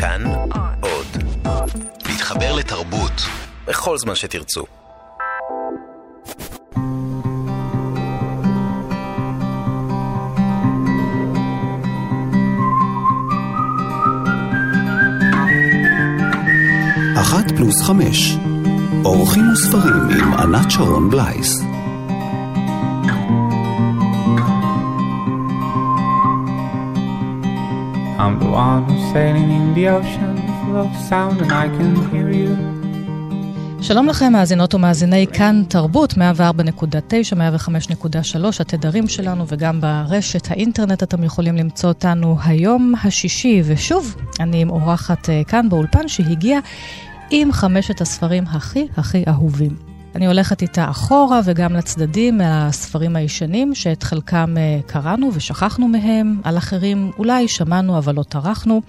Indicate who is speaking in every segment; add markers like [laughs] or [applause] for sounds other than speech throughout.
Speaker 1: כאן עוד. להתחבר לתרבות בכל זמן שתרצו.
Speaker 2: אחת פלוס חמש. אורחים וספרים עם ענת שרון בלייס.
Speaker 3: I'm the one who's sailing in the ocean full of sound and I can hear you.
Speaker 4: שלום לכם, מאזינות ומאזיני כאן תרבות, 104.9, 105.3, התדרים שלנו, וגם ברשת האינטרנט אתם יכולים למצוא אותנו היום השישי. ושוב, אני עם אורחת אה, כאן באולפן שהגיעה עם חמשת הספרים הכי הכי אהובים. אני הולכת איתה אחורה וגם לצדדים מהספרים הישנים, שאת חלקם אה, קראנו ושכחנו מהם, על אחרים אולי שמענו אבל לא טרחנו.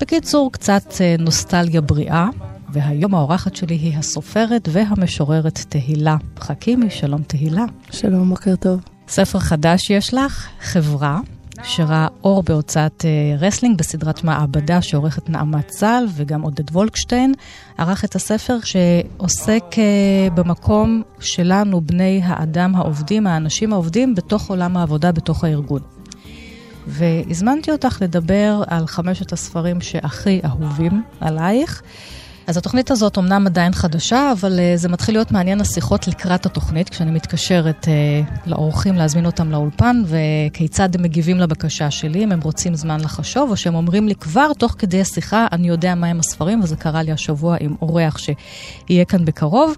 Speaker 4: בקיצור, קצת אה, נוסטלגיה בריאה, והיום האורחת שלי היא הסופרת והמשוררת תהילה חכימי. שלום תהילה.
Speaker 5: שלום, בוקר טוב.
Speaker 4: ספר חדש יש לך, חברה, שראה אור בהוצאת אה, רסלינג בסדרת מעבדה שעורכת נעמת צל וגם עודד וולקשטיין, ערך את הספר שעוסק אה, במקום שלנו, בני האדם העובדים, האנשים העובדים, בתוך עולם העבודה, בתוך הארגון. והזמנתי אותך לדבר על חמשת הספרים שהכי אהובים עלייך. אז התוכנית הזאת אומנם עדיין חדשה, אבל uh, זה מתחיל להיות מעניין השיחות לקראת התוכנית, כשאני מתקשרת uh, לאורחים להזמין אותם לאולפן, וכיצד הם מגיבים לבקשה שלי, אם הם רוצים זמן לחשוב, או שהם אומרים לי כבר תוך כדי השיחה, אני יודע מהם הספרים, וזה קרה לי השבוע עם אורח שיהיה כאן בקרוב.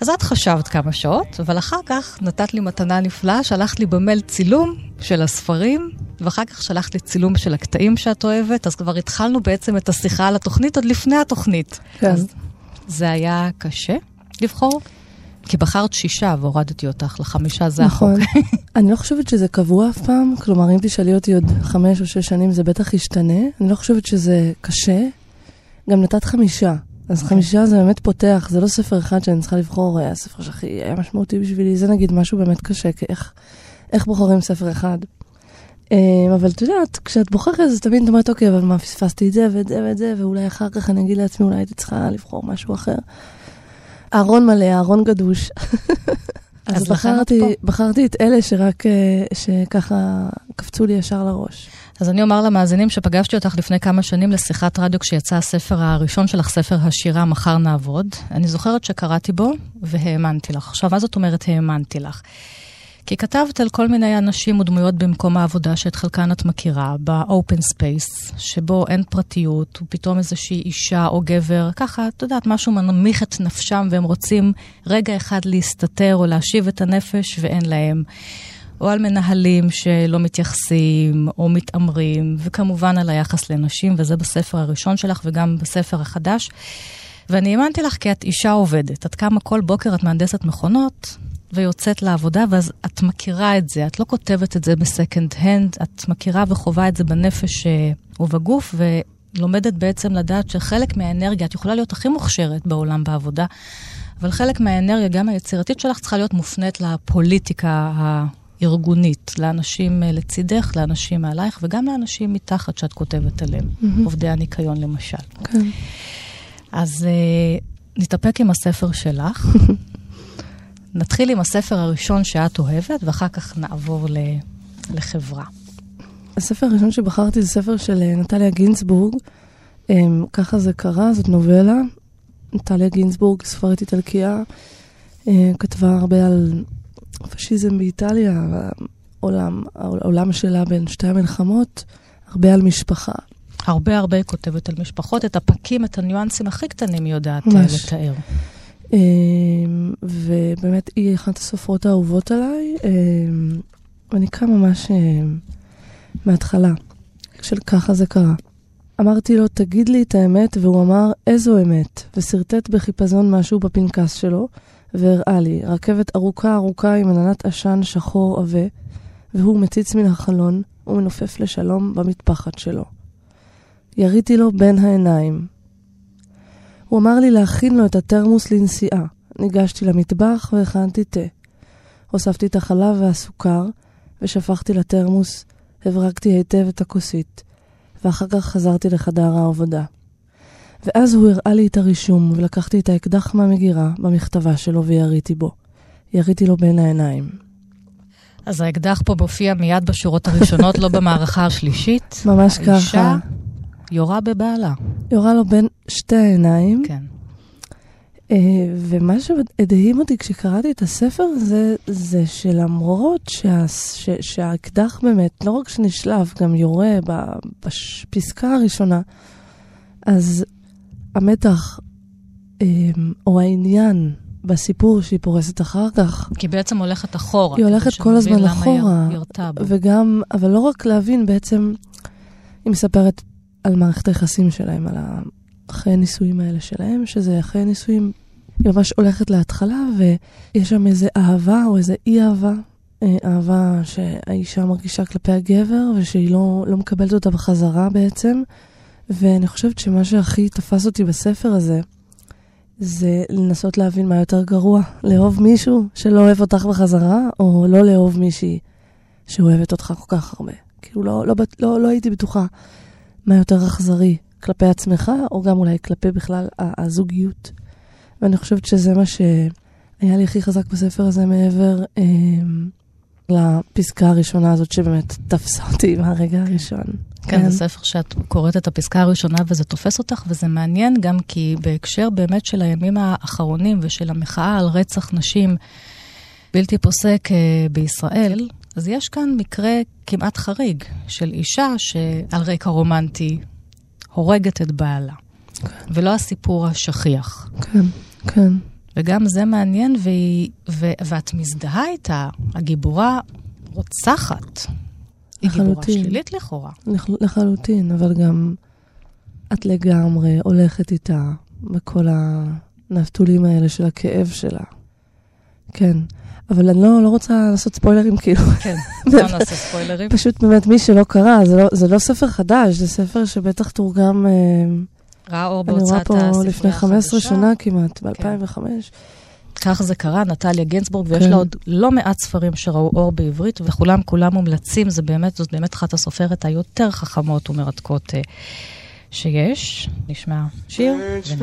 Speaker 4: אז את חשבת כמה שעות, אבל אחר כך נתת לי מתנה נפלאה, שלחת לי במייל צילום של הספרים, ואחר כך שלחת לי צילום של הקטעים שאת אוהבת, אז כבר התחלנו בעצם את השיחה על התוכנית עוד לפני התוכנית.
Speaker 5: כן.
Speaker 4: אז זה היה קשה לבחור? כי בחרת שישה והורדתי אותך לחמישה, זה
Speaker 5: נכון.
Speaker 4: החוק. [laughs]
Speaker 5: אני לא חושבת שזה קבוע אף פעם, כלומר, אם תשאלי אותי עוד חמש או שש שנים, זה בטח ישתנה. אני לא חושבת שזה קשה. גם נתת חמישה. אז
Speaker 4: אוקיי.
Speaker 5: חמישה זה באמת פותח, זה לא ספר אחד שאני צריכה לבחור, אה, הספר שהכי היה משמעותי בשבילי, זה נגיד משהו באמת קשה, כי איך, איך בוחרים ספר אחד. אה, אבל את יודעת, כשאת בוחרת אז תמיד את אומרת, אוקיי, אבל מה, פספסתי את זה ואת זה ואת זה, ואולי אחר כך אני אגיד לעצמי, אולי הייתי צריכה לבחור משהו אחר. ארון מלא, ארון גדוש.
Speaker 4: אז
Speaker 5: בחרתי. בחרתי את אלה שרק, אה, שככה קפצו לי ישר לראש.
Speaker 4: אז אני אומר למאזינים שפגשתי אותך לפני כמה שנים לשיחת רדיו כשיצא הספר הראשון שלך, ספר השירה "מחר נעבוד". אני זוכרת שקראתי בו והאמנתי לך. עכשיו, מה זאת אומרת האמנתי לך? כי כתבת על כל מיני אנשים ודמויות במקום העבודה שאת חלקן את מכירה, ב-open space, שבו אין פרטיות, ופתאום איזושהי אישה או גבר, ככה, את יודעת, משהו מנמיך את נפשם והם רוצים רגע אחד להסתתר או להשיב את הנפש ואין להם. או על מנהלים שלא מתייחסים או מתעמרים, וכמובן על היחס לנשים, וזה בספר הראשון שלך וגם בספר החדש. ואני האמנתי לך כי את אישה עובדת. את קמה כל בוקר, את מהנדסת מכונות, ויוצאת לעבודה, ואז את מכירה את זה. את לא כותבת את זה בסקנד הנד, את מכירה וחווה את זה בנפש אה, ובגוף, ולומדת בעצם לדעת שחלק מהאנרגיה, את יכולה להיות הכי מוכשרת בעולם בעבודה, אבל חלק מהאנרגיה, גם היצירתית שלך, צריכה להיות מופנית לפוליטיקה הארגונית, לאנשים אה, לצידך, לאנשים מעלייך, וגם לאנשים מתחת שאת כותבת עליהם, עובדי הניקיון למשל.
Speaker 5: כן.
Speaker 4: אז אה, נתאפק עם הספר שלך. [laughs] נתחיל עם הספר הראשון שאת אוהבת, ואחר כך נעבור ל... לחברה.
Speaker 5: הספר הראשון שבחרתי זה ספר של אה, נטליה גינצבורג. אמ, ככה זה קרה, זאת נובלה. נטליה גינצבורג, ספרית איטלקיה, אה, כתבה הרבה על פשיזם באיטליה, העולם, העולם שלה בין שתי המלחמות, הרבה על משפחה.
Speaker 4: הרבה הרבה כותבת על משפחות, את הפקים, את הניואנסים הכי קטנים היא יודעת אה,
Speaker 5: ממש.
Speaker 4: לתאר.
Speaker 5: אמ, ובאמת היא אחת הסופרות האהובות עליי, אמ, ואני אקרא ממש אמ, מההתחלה, של ככה זה קרה. אמרתי לו, תגיד לי את האמת, והוא אמר, איזו אמת? ושרטט בחיפזון משהו בפנקס שלו, והראה לי, רכבת ארוכה ארוכה עם עננת עשן שחור עבה, והוא מציץ מן החלון ומנופף לשלום במטפחת שלו. יריתי לו בין העיניים. הוא אמר לי להכין לו את התרמוס לנסיעה. ניגשתי למטבח והכנתי תה. הוספתי את החלב והסוכר, ושפכתי לתרמוס, הברקתי היטב את הכוסית, ואחר כך חזרתי לחדר העבודה. ואז הוא הראה לי את הרישום, ולקחתי את האקדח מהמגירה במכתבה שלו ויריתי בו. יריתי לו בין העיניים.
Speaker 6: אז האקדח פה מופיע מיד בשורות הראשונות, לא במערכה השלישית.
Speaker 5: ממש ככה.
Speaker 6: האישה יורה בבעלה.
Speaker 5: יורה לו בין שתי העיניים.
Speaker 6: כן.
Speaker 5: אה, ומה שהדהים אותי כשקראתי את הספר הזה, זה שלמרות שה, ש, שהאקדח באמת, לא רק שנשלף, גם יורה בפסקה הראשונה, אז המתח אה, או העניין בסיפור שהיא פורסת אחר כך.
Speaker 6: כי היא בעצם הולכת אחורה.
Speaker 5: היא הולכת כל הזמן אחורה.
Speaker 6: ירתה בו.
Speaker 5: וגם, אבל לא רק להבין, בעצם, היא מספרת על מערכת היחסים שלהם, על החיי הנישואים האלה שלהם, שזה אחרי נישואים, היא ממש הולכת להתחלה, ויש שם איזה אהבה או איזה אי-אהבה. אה, אהבה שהאישה מרגישה כלפי הגבר, ושהיא לא, לא מקבלת אותה בחזרה בעצם. ואני חושבת שמה שהכי תפס אותי בספר הזה, זה לנסות להבין מה יותר גרוע, לאהוב מישהו שלא אוהב אותך בחזרה, או לא לאהוב מישהי שאוהבת אותך כל כך הרבה. כאילו, לא, לא, לא, לא הייתי בטוחה מה יותר אכזרי, כלפי עצמך, או גם אולי כלפי בכלל הזוגיות. ואני חושבת שזה מה שהיה לי הכי חזק בספר הזה, מעבר אה, לפסקה הראשונה הזאת, שבאמת תפסה אותי [laughs] מהרגע הראשון.
Speaker 6: כן, כן, זה ספר שאת קוראת את הפסקה הראשונה וזה תופס אותך, וזה מעניין גם כי בהקשר באמת של הימים האחרונים ושל המחאה על רצח נשים בלתי פוסק אה, בישראל, אז יש כאן מקרה כמעט חריג של אישה שעל רקע רומנטי הורגת את בעלה. כן. ולא הסיפור השכיח.
Speaker 5: כן, כן.
Speaker 6: וגם זה מעניין, והיא, ו, ואת מזדהה איתה, הגיבורה רוצחת. היא גיבורה שלילית לכאורה.
Speaker 5: לח, לחלוטין, אבל גם את לגמרי הולכת איתה בכל הנפתולים האלה של הכאב שלה. כן. אבל אני לא, לא רוצה לעשות ספוילרים, כאילו.
Speaker 6: כן, [laughs] לא נעשה ספוילרים.
Speaker 5: פשוט באמת, מי שלא קרא, זה לא, זה לא ספר חדש, זה ספר שבטח תורגם... אה,
Speaker 6: ראה אור בהוצאת הספרייה
Speaker 5: החדשה. אני רואה פה לפני 15 שנה כמעט, ב-2005. כן.
Speaker 6: כך זה קרה, נטליה גינצבורג, ויש כן. לה עוד לא מעט ספרים שראו אור בעברית, וכולם כולם מומלצים, זה באמת, זאת באמת אחת הסופרת היותר חכמות ומרתקות uh, שיש. נשמע שיר ונמשיך.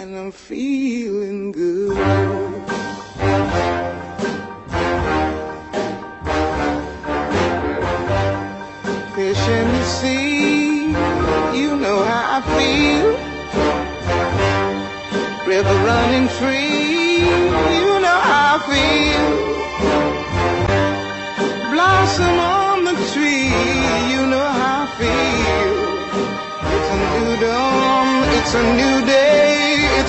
Speaker 6: and I'm feeling good. Fish in the sea, you know how I feel. River running free, you know how I feel. Blossom on the tree, you know how I feel. It's a new dawn, it's a new day,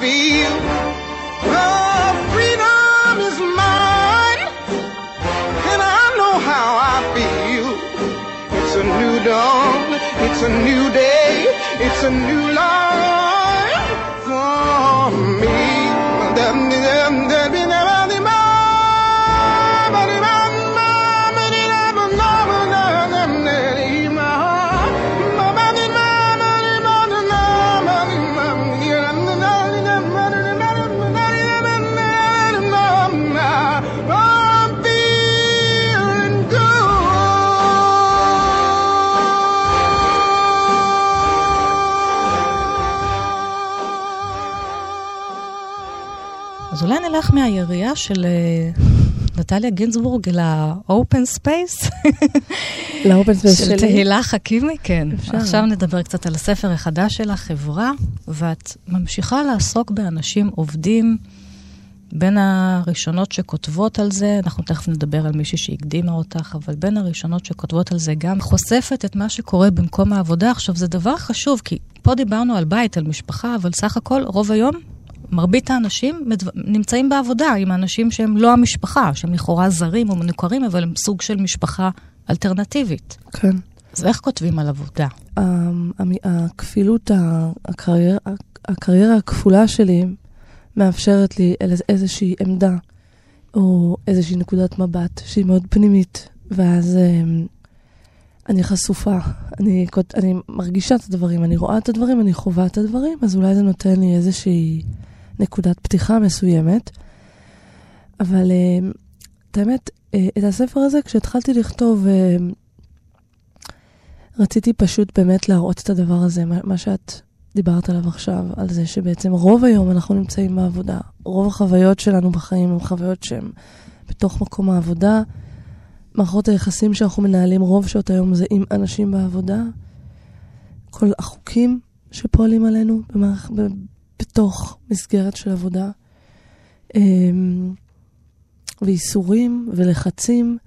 Speaker 6: feel. Oh, freedom is mine, and I know how I feel. It's a new dawn, it's a new day, it's a new life
Speaker 4: נלך מהיריעה של אה, נטליה גינזבורג ל open
Speaker 5: space. ל open space
Speaker 4: של
Speaker 5: שלי.
Speaker 4: תהילה חכימי, כן.
Speaker 5: אפשר.
Speaker 4: עכשיו נדבר קצת על הספר החדש של החברה, ואת ממשיכה לעסוק באנשים עובדים. בין הראשונות שכותבות על זה, אנחנו תכף נדבר על מישהי שהקדימה אותך, אבל בין הראשונות שכותבות על זה גם חושפת את מה שקורה במקום העבודה. עכשיו, זה דבר חשוב, כי פה דיברנו על בית, על משפחה, אבל סך הכל, רוב היום, מרבית האנשים. נמצאים בעבודה עם האנשים שהם לא המשפחה, שהם לכאורה זרים או מנוכרים, אבל הם סוג של משפחה אלטרנטיבית.
Speaker 5: כן.
Speaker 4: אז איך כותבים על עבודה?
Speaker 5: המ- הכפילות, הקריירה, הקריירה הכפולה שלי מאפשרת לי איז- איזושהי עמדה או איזושהי נקודת מבט שהיא מאוד פנימית, ואז אמ, אני חשופה, אני, אני מרגישה את הדברים, אני רואה את הדברים, אני חווה את הדברים, אז אולי זה נותן לי איזושהי נקודת פתיחה מסוימת. אבל אמ, את האמת, אה, את הספר הזה, כשהתחלתי לכתוב, אמ, רציתי פשוט באמת להראות את הדבר הזה, מה שאת דיברת עליו עכשיו, על זה שבעצם רוב היום אנחנו נמצאים בעבודה. רוב החוויות שלנו בחיים הן חוויות שהן בתוך מקום העבודה. מערכות היחסים שאנחנו מנהלים רוב שעות היום זה עם אנשים בעבודה. כל החוקים שפועלים עלינו במערכ... בתוך מסגרת של עבודה. אמ, ואיסורים ולחצים.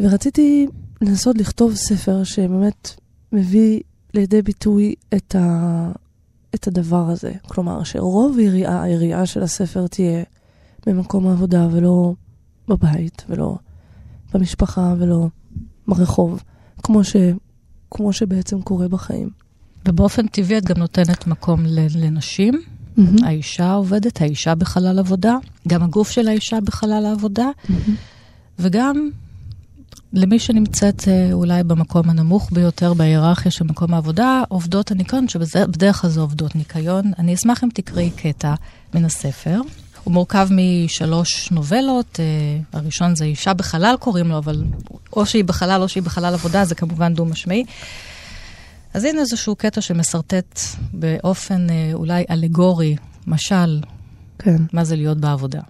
Speaker 5: ורציתי לנסות לכתוב ספר שבאמת מביא לידי ביטוי את, ה... את הדבר הזה. כלומר, שרוב היריעה, היריעה של הספר תהיה במקום העבודה ולא בבית ולא במשפחה ולא ברחוב, כמו, ש... כמו שבעצם קורה בחיים.
Speaker 4: ובאופן טבעי את גם נותנת מקום לנשים.
Speaker 5: Mm-hmm.
Speaker 4: האישה עובדת, האישה בחלל עבודה, גם הגוף של האישה בחלל העבודה, וגם למי שנמצאת אה, אולי במקום הנמוך ביותר בהיררכיה של מקום העבודה, עובדות הניקיון, שבדרך כלל זה עובדות ניקיון. אני אשמח אם תקראי קטע מן הספר. הוא מורכב משלוש נובלות, אה, הראשון זה אישה בחלל קוראים לו, אבל או שהיא בחלל או שהיא בחלל עבודה, זה כמובן דו-משמעי. אז הנה איזשהו קטע שמשרטט באופן אה, אולי אלגורי, משל,
Speaker 5: כן.
Speaker 4: מה זה להיות בעבודה.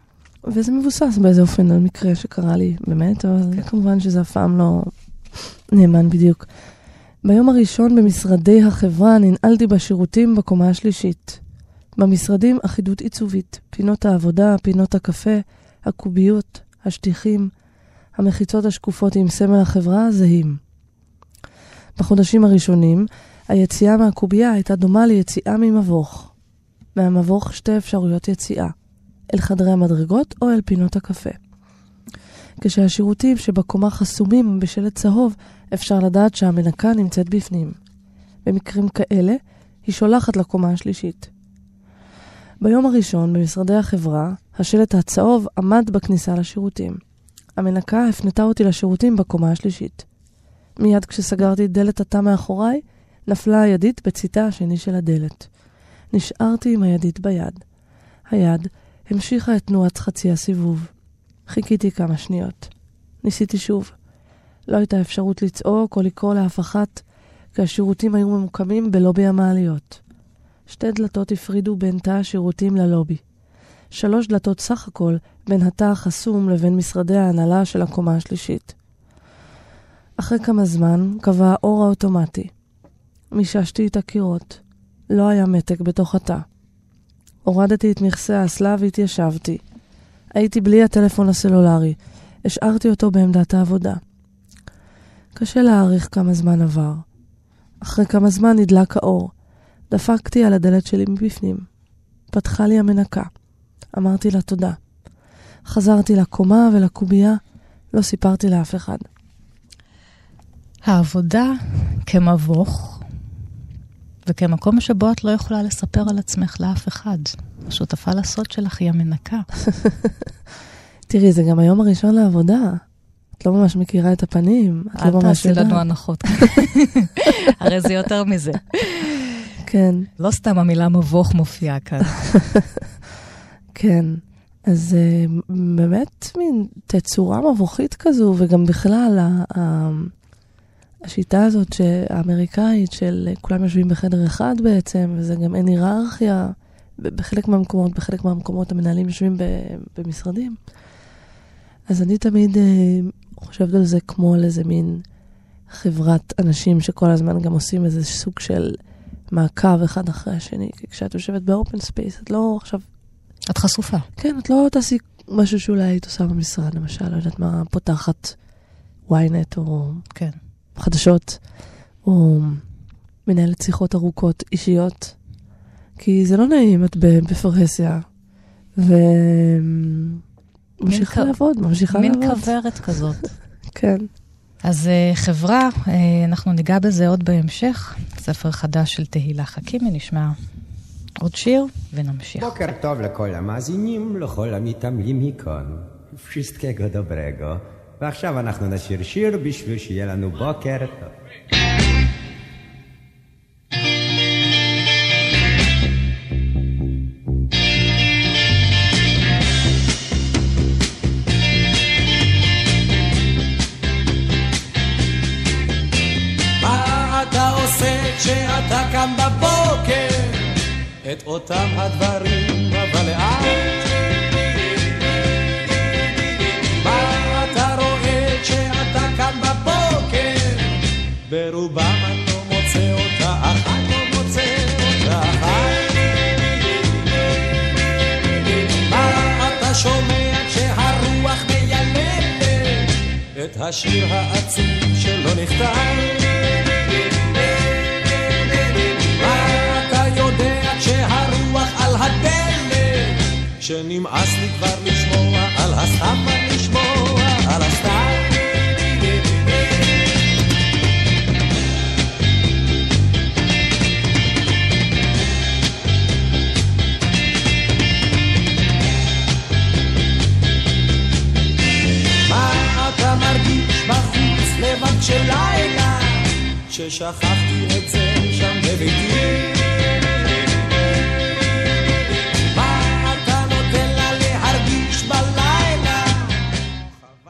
Speaker 5: וזה מבוסס באיזה אופן על מקרה שקרה לי, באמת, אבל
Speaker 4: כן.
Speaker 5: כמובן שזה אף פעם לא נאמן בדיוק. ביום הראשון במשרדי החברה ננעלתי בשירותים בקומה השלישית. במשרדים אחידות עיצובית, פינות העבודה, פינות הקפה, הקוביות, השטיחים, המחיצות השקופות עם סמל החברה זהים. בחודשים הראשונים, היציאה מהקובייה הייתה דומה ליציאה ממבוך. מהמבוך שתי אפשרויות יציאה, אל חדרי המדרגות או אל פינות הקפה. כשהשירותים שבקומה חסומים בשלט צהוב, אפשר לדעת שהמנקה נמצאת בפנים. במקרים כאלה, היא שולחת לקומה השלישית. ביום הראשון במשרדי החברה, השלט הצהוב עמד בכניסה לשירותים. המנקה הפנתה אותי לשירותים בקומה השלישית. מיד כשסגרתי את דלת התא מאחוריי, נפלה הידית בציתה השני של הדלת. נשארתי עם הידית ביד. היד המשיכה את תנועת חצי הסיבוב. חיכיתי כמה שניות. ניסיתי שוב. לא הייתה אפשרות לצעוק או לקרוא לאף אחת, כי השירותים היו ממוקמים בלובי המעליות. שתי דלתות הפרידו בין תא השירותים ללובי. שלוש דלתות סך הכל בין התא החסום לבין משרדי ההנהלה של הקומה השלישית. אחרי כמה זמן קבע האור האוטומטי. מיששתי את הקירות. לא היה מתק בתוך התא. הורדתי את מכסה האסלה והתיישבתי. הייתי בלי הטלפון הסלולרי. השארתי אותו בעמדת העבודה. קשה להעריך כמה זמן עבר. אחרי כמה זמן נדלק האור. דפקתי על הדלת שלי מבפנים. פתחה לי המנקה. אמרתי לה תודה. חזרתי לקומה ולקובייה, לא סיפרתי לאף אחד.
Speaker 4: העבודה כמבוך, וכמקום שבו את לא יכולה לספר על עצמך לאף אחד. השותפה לסוד שלך היא המנקה. [laughs]
Speaker 5: תראי, זה גם היום הראשון לעבודה. את לא ממש מכירה את הפנים, את
Speaker 4: אל
Speaker 5: לא ממש
Speaker 4: תעשי
Speaker 5: יודעת.
Speaker 4: לנו הנחות. [laughs] [laughs] הרי זה יותר מזה.
Speaker 5: כן,
Speaker 4: לא סתם המילה מבוך מופיעה כאן.
Speaker 5: כן. אז uh, באמת מין תצורה מבוכית כזו, וגם בכלל השיטה הזאת האמריקאית של כולם יושבים בחדר אחד בעצם, וזה גם אין היררכיה, בחלק מהמקומות, בחלק מהמקומות המנהלים יושבים במשרדים. אז אני תמיד אה, חושבת על זה כמו על איזה מין חברת אנשים שכל הזמן גם עושים איזה סוג של מעקב אחד אחרי השני. כי כשאת יושבת ב open space, את לא עכשיו...
Speaker 4: את חשופה.
Speaker 5: כן, את לא תעשי משהו שאולי היית עושה במשרד, למשל, לא יודעת מה, פותחת ynet או
Speaker 4: כן.
Speaker 5: חדשות, או מנהלת שיחות ארוכות אישיות. כי זה לא נעים, את בפרהסיה, וממשיכה לעבוד, ממשיכה לעבוד.
Speaker 4: מין כוורת כזאת. [laughs]
Speaker 5: כן.
Speaker 4: אז uh, חברה, uh, אנחנו ניגע בזה עוד בהמשך. ספר חדש של תהילה חכימי, נשמע עוד שיר ונמשיך.
Speaker 7: בוקר טוב לכל המאזינים, לכל המתעמלים מכאן. wszystkiego dobrego. ועכשיו אנחנו נשיר שיר בשביל שיהיה לנו בוקר טוב. כשאתה קם בבוקר, את אותם הדברים, אבל לאט. ברובם אני לא מוצא אותה, אני לא מוצא אותה. מה אתה שומע כשהרוח מיילדת את השיר העצוב שלא נכתב? שנמאס לי כבר לשמוע על הסתם ששכחתי את זה שם בביתי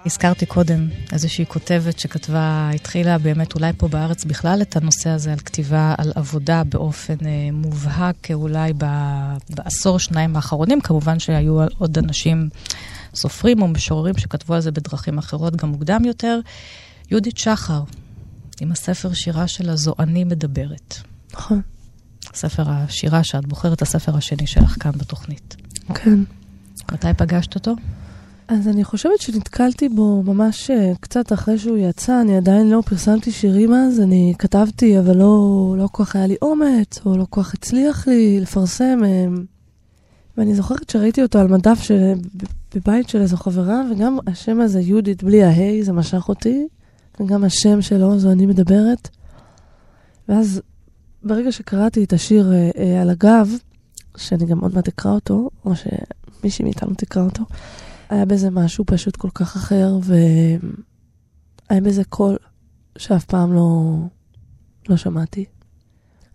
Speaker 4: הזכרתי קודם איזושהי כותבת שכתבה, התחילה באמת אולי פה בארץ בכלל את הנושא הזה על כתיבה, על עבודה באופן אה, מובהק, אולי ב, בעשור, שניים האחרונים. כמובן שהיו עוד אנשים, סופרים או משוררים שכתבו על זה בדרכים אחרות, גם מוקדם יותר. יהודית שחר, עם הספר שירה שלה, זו אני מדברת.
Speaker 5: נכון.
Speaker 4: ספר השירה שאת בוחרת, הספר השני שלך כאן בתוכנית.
Speaker 5: כן.
Speaker 4: מתי פגשת אותו?
Speaker 5: אז אני חושבת שנתקלתי בו ממש אה, קצת אחרי שהוא יצא, אני עדיין לא פרסמתי שירים אז, אני כתבתי, אבל לא, לא כל כך היה לי אומץ, או לא כל כך הצליח לי לפרסם. אה, ואני זוכרת שראיתי אותו על מדף של, בבית של איזו חברה, וגם השם הזה, יהודית, בלי ההיי, זה משך אותי, וגם השם שלו, זו אני מדברת. ואז ברגע שקראתי את השיר אה, אה, על הגב, שאני גם עוד מעט אקרא אותו, או שמישהי מאיתנו תקרא אותו, היה בזה משהו פשוט כל כך אחר, והיה בזה קול שאף פעם לא, לא שמעתי.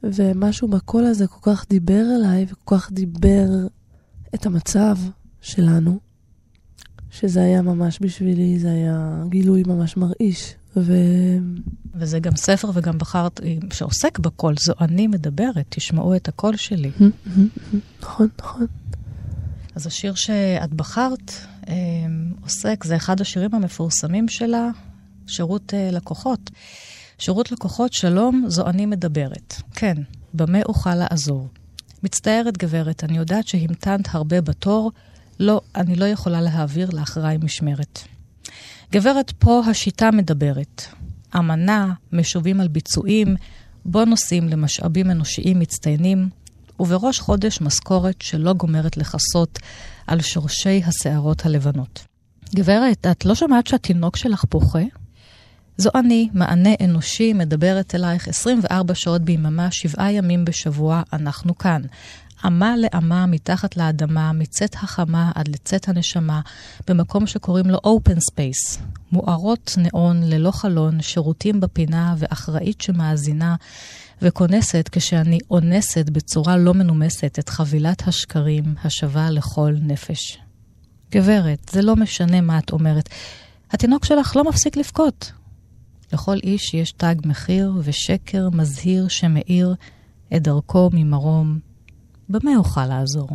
Speaker 5: ומשהו בקול הזה כל כך דיבר אליי, וכל כך דיבר את המצב שלנו, שזה היה ממש בשבילי, זה היה גילוי ממש מרעיש. ו...
Speaker 4: וזה גם ספר וגם בחרת שעוסק בקול, זו אני מדברת, תשמעו את הקול שלי.
Speaker 5: נכון, נכון.
Speaker 4: אז השיר שאת בחרת אה, עוסק, זה אחד השירים המפורסמים שלה, שירות אה, לקוחות. שירות לקוחות, שלום, זו אני מדברת. כן, במה אוכל לעזור? מצטערת, גברת, אני יודעת שהמתנת הרבה בתור, לא, אני לא יכולה להעביר לאחריי משמרת. גברת, פה השיטה מדברת. אמנה, משובים על ביצועים, בונוסים למשאבים אנושיים מצטיינים, ובראש חודש משכורת שלא גומרת לכסות על שורשי השערות הלבנות. גברת, את לא שמעת שהתינוק שלך פוחה? זו אני, מענה אנושי, מדברת אלייך 24 שעות ביממה, שבעה ימים בשבוע, אנחנו כאן. אמה לאמה מתחת לאדמה, מצאת החמה עד לצאת הנשמה, במקום שקוראים לו open space. מוארות נאון ללא חלון, שירותים בפינה ואחראית שמאזינה וכונסת כשאני אונסת בצורה לא מנומסת את חבילת השקרים השווה לכל נפש. גברת, זה לא משנה מה את אומרת. התינוק שלך לא מפסיק לבכות. לכל איש יש תג מחיר ושקר מזהיר שמאיר את דרכו ממרום במה אוכל לעזור?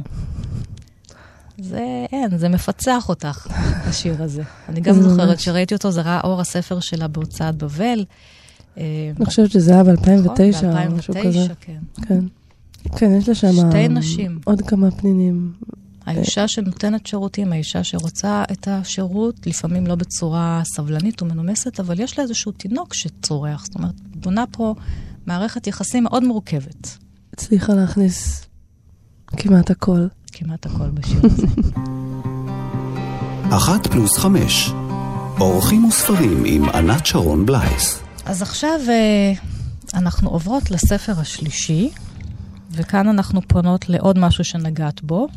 Speaker 4: זה אין, זה מפצח אותך, [laughs] השיר הזה. אני גם זוכרת. שראיתי אותו, זה ראה אור הספר שלה בהוצאת בבל. אה,
Speaker 5: אני חושבת שזה היה ב-2009
Speaker 4: נכון,
Speaker 5: או משהו כזה.
Speaker 4: ב-2009, כן.
Speaker 5: כן. כן, יש לה שם...
Speaker 4: שתי נשים.
Speaker 5: עוד כמה פנינים.
Speaker 4: האישה שנותנת שירותים, האישה שרוצה את השירות, לפעמים לא בצורה סבלנית ומנומסת, אבל יש לה איזשהו תינוק שצורח. זאת אומרת, בונה פה מערכת יחסים מאוד מורכבת.
Speaker 5: הצליחה להכניס כמעט הכל.
Speaker 4: כמעט הכל בשיר הזה. [laughs]
Speaker 2: אחת פלוס חמש. אורחים וספרים עם ענת שרון בלייס.
Speaker 4: אז עכשיו אה, אנחנו עוברות לספר השלישי, וכאן אנחנו פונות לעוד משהו שנגעת בו.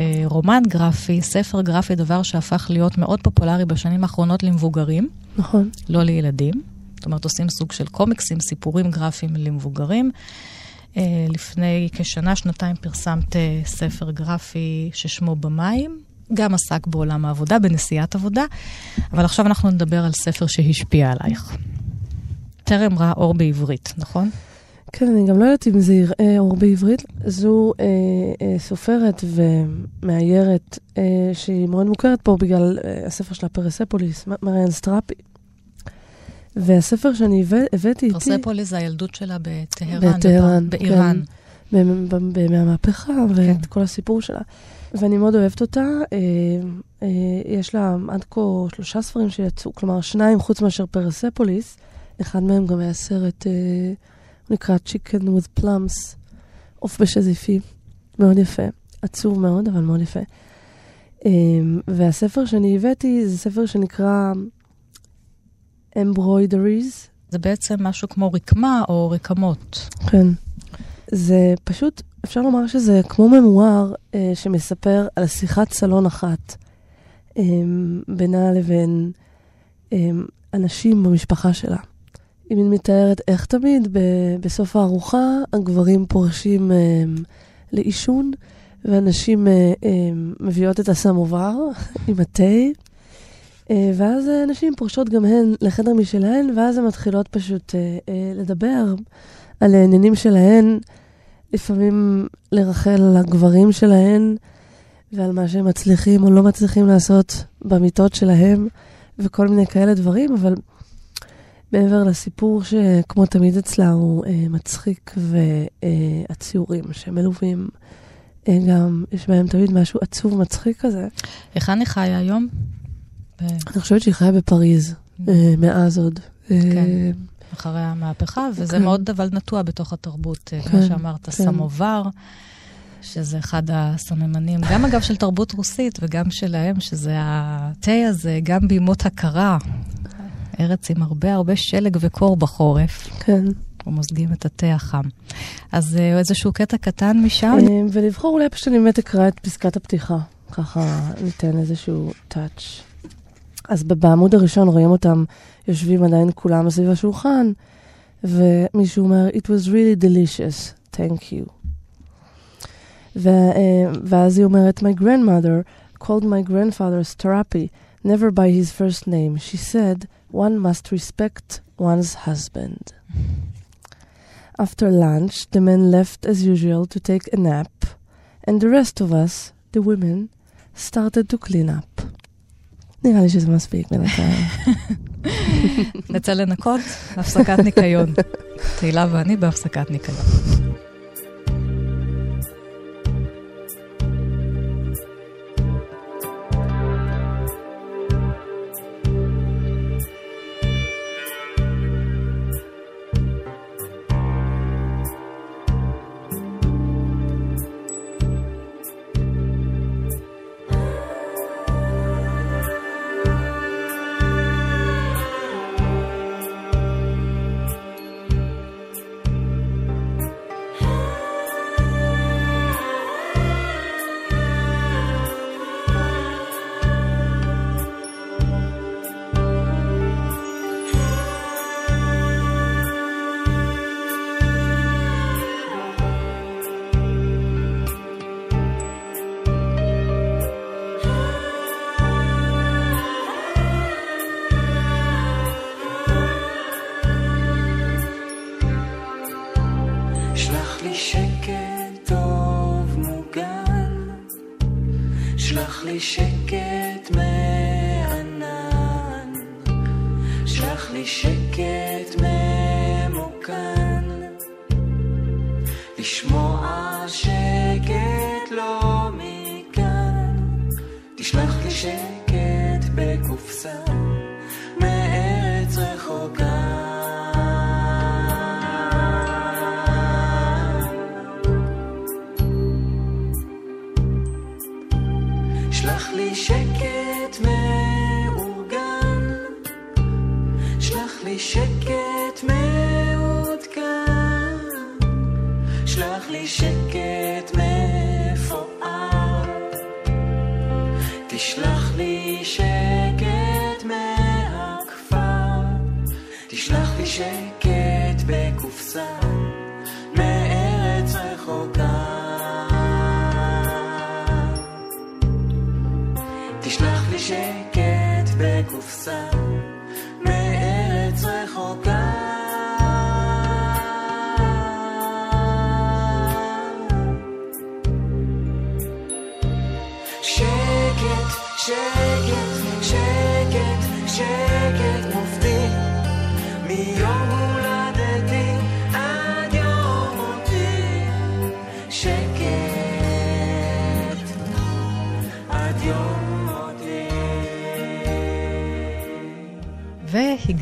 Speaker 4: אה, רומן גרפי, ספר גרפי, דבר שהפך להיות מאוד פופולרי בשנים האחרונות למבוגרים,
Speaker 5: נכון.
Speaker 4: לא לילדים. זאת אומרת, עושים סוג של קומיקסים, סיפורים גרפיים למבוגרים. אה, לפני כשנה, שנתיים פרסמת אה, ספר גרפי ששמו במים. גם עסק בעולם העבודה, בנסיעת עבודה, אבל עכשיו אנחנו נדבר על ספר שהשפיע עלייך. טרם ראה אור בעברית, נכון?
Speaker 5: כן, אני גם לא יודעת אם זה יראה אור בעברית. זו אה, אה, סופרת ומאיירת אה, שהיא מאוד מוכרת פה בגלל אה, הספר שלה פרספוליס, מריאן סטראפי. והספר שאני הבא- הבאתי איתי...
Speaker 4: פרספוליס זה הילדות שלה בטהרן, באיראן.
Speaker 5: כן. ב- ב- בימי המהפכה ואת כל הסיפור שלה. ואני מאוד אוהבת אותה. אה, אה, יש לה עד כה שלושה ספרים שיצאו, כלומר שניים חוץ מאשר פרספוליס. אחד מהם גם היה סרט, אה, הוא נקרא Chicken with Plums, עוף בשזיפי. מאוד יפה. עצוב מאוד, אבל מאוד יפה. אה, והספר שאני הבאתי זה ספר שנקרא Embroideries.
Speaker 4: זה בעצם משהו כמו רקמה או רקמות.
Speaker 5: כן. זה פשוט, אפשר לומר שזה כמו ממואר אה, שמספר על שיחת סלון אחת אה, בינה לבין אה, אנשים במשפחה שלה. היא מתארת איך תמיד ב- בסוף הארוחה הגברים פורשים אה, לעישון והנשים אה, אה, מביאות את הסמובר [laughs] עם התה. אה, ואז נשים פורשות גם הן לחדר משלהן, ואז הן מתחילות פשוט אה, אה, לדבר על העניינים שלהן, לפעמים לרחל על הגברים שלהן, ועל מה שהם מצליחים או לא מצליחים לעשות במיטות שלהם, וכל מיני כאלה דברים, אבל מעבר לסיפור שכמו תמיד אצלה הוא מצחיק, והציורים שמלווים, גם יש בהם תמיד משהו עצוב מצחיק כזה.
Speaker 4: היכן היא חיה היום? ב-
Speaker 5: אני חושבת שהיא חיה בפריז, אה, מאז עוד. אה,
Speaker 4: כן. אחרי המהפכה, וזה
Speaker 5: כן.
Speaker 4: מאוד אבל נטוע בתוך התרבות, אה,
Speaker 5: כן,
Speaker 4: כמו שאמרת,
Speaker 5: כן.
Speaker 4: סמובר, שזה אחד הסממנים, גם אגב של תרבות רוסית וגם שלהם, שזה התה הזה, גם בימות הקרה, ארץ עם הרבה הרבה שלג וקור בחורף,
Speaker 5: כן.
Speaker 4: ומוזגים את התה החם. אז איזשהו קטע קטן משם.
Speaker 5: ולבחור אולי פשוט אני באמת אקרא את פסקת הפתיחה, ככה ניתן איזשהו טאץ'. אז ב- בעמוד הראשון רואים אותם יושבים עדיין כולם סביב השולחן, ומישהו אומר, It was really delicious, thank you. ו- אה, ואז היא אומרת, My grandmother called my grandfather Starapi, never by his first name. She said, one must respect one's husband. After lunch, the men left as usual to take a nap, and the rest of us, the women, started to clean up. נראה לי שזה מספיק בינתיים. [laughs]
Speaker 4: נצא לנקות, הפסקת ניקיון. תהילה ואני בהפסקת ניקיון.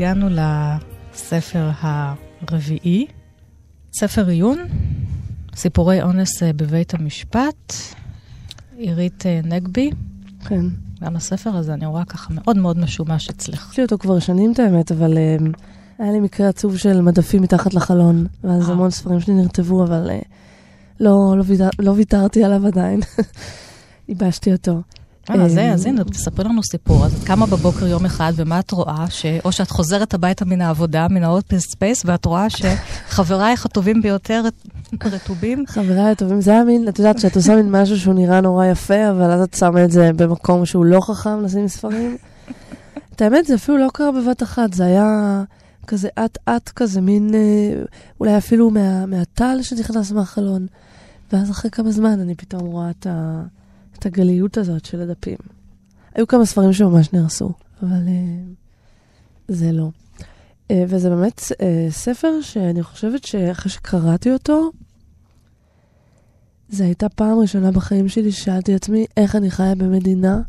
Speaker 4: והגענו לספר הרביעי, ספר עיון, סיפורי אונס אה, בבית המשפט, עירית אה, נגבי.
Speaker 5: כן.
Speaker 4: גם הספר הזה, אני רואה ככה מאוד מאוד משומש אצלך.
Speaker 5: יש לי אותו כבר שנים, את האמת, אבל um, היה לי מקרה עצוב של מדפים מתחת לחלון, ואז. המון ספרים שלי נרטבו, אבל uh, לא, לא, ויתר, לא ויתרתי עליו עדיין. [laughs] ייבשתי אותו.
Speaker 4: אה, זה,
Speaker 5: אמ,
Speaker 4: אז הנה, תספרי לנו סיפור. אז את קמה בבוקר יום אחד, ומה את רואה? ש... או שאת חוזרת הביתה מן העבודה, מן ה open space, ואת רואה שחברייך הטובים ביותר רטובים.
Speaker 5: חבריי הטובים, זה היה מין, את יודעת, שאת עושה מין משהו שהוא נראה נורא יפה, אבל אז את שמה את זה במקום שהוא לא חכם לשים ספרים. את האמת, זה אפילו לא קרה בבת אחת, זה היה כזה אט-אט כזה, מין, אה, אולי אפילו מה, מהטל שנכנס מהחלון. ואז אחרי כמה זמן אני פתאום רואה את, ה, את הגליות הזאת של הדפים. היו כמה ספרים שממש נהרסו, אבל אה, זה לא. אה, וזה באמת אה, ספר שאני חושבת שאחרי שקראתי אותו, זו הייתה פעם ראשונה בחיים שלי ששאלתי עצמי איך אני חיה במדינה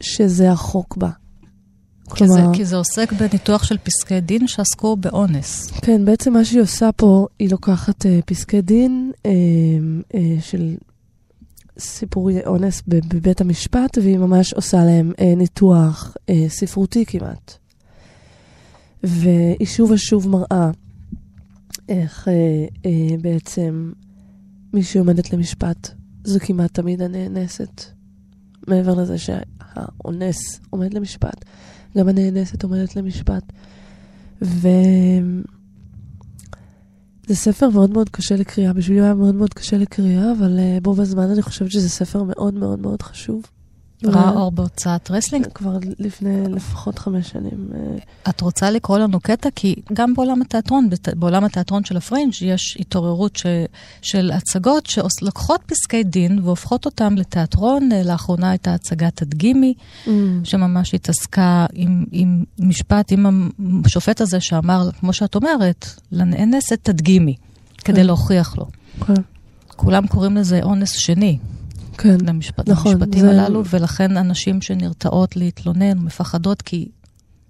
Speaker 5: שזה החוק בה.
Speaker 4: כי זה, כי זה עוסק בניתוח של פסקי דין שעסקו באונס.
Speaker 5: כן, בעצם מה שהיא עושה פה, היא לוקחת אה, פסקי דין אה, אה, של סיפורי אונס בבית המשפט, והיא ממש עושה להם אה, ניתוח אה, ספרותי כמעט. והיא שוב ושוב מראה איך אה, אה, בעצם מי שעומדת למשפט זו כמעט תמיד הנאנסת. מעבר לזה שהאונס עומד למשפט, גם הנאנסת עומדת למשפט. ו... זה ספר מאוד מאוד קשה לקריאה, בשבילי הוא היה מאוד מאוד קשה לקריאה, אבל uh, בו בזמן אני חושבת שזה ספר מאוד מאוד מאוד חשוב.
Speaker 4: ראה אור בהוצאת רסלינג.
Speaker 5: כבר לפני לפחות חמש שנים. אה,
Speaker 4: את רוצה לקרוא לנו קטע? כי גם בעולם התיאטרון, בעולם התיאטרון של הפרינג' יש התעוררות ש, של הצגות שלוקחות פסקי דין והופכות אותם לתיאטרון. אה, לאחרונה הייתה הצגת הדגימי, שממש התעסקה עם, עם משפט, עם השופט הזה שאמר, כמו שאת אומרת, לנאנסת תדגימי, כדי
Speaker 5: כן.
Speaker 4: להוכיח לו.
Speaker 5: כן,
Speaker 4: כולם קוראים לזה אונס שני,
Speaker 5: כן.
Speaker 4: למשפט,
Speaker 5: נכון,
Speaker 4: למשפטים
Speaker 5: זה-
Speaker 4: הללו, ולכן אנשים שנרתעות להתלונן, מפחדות כי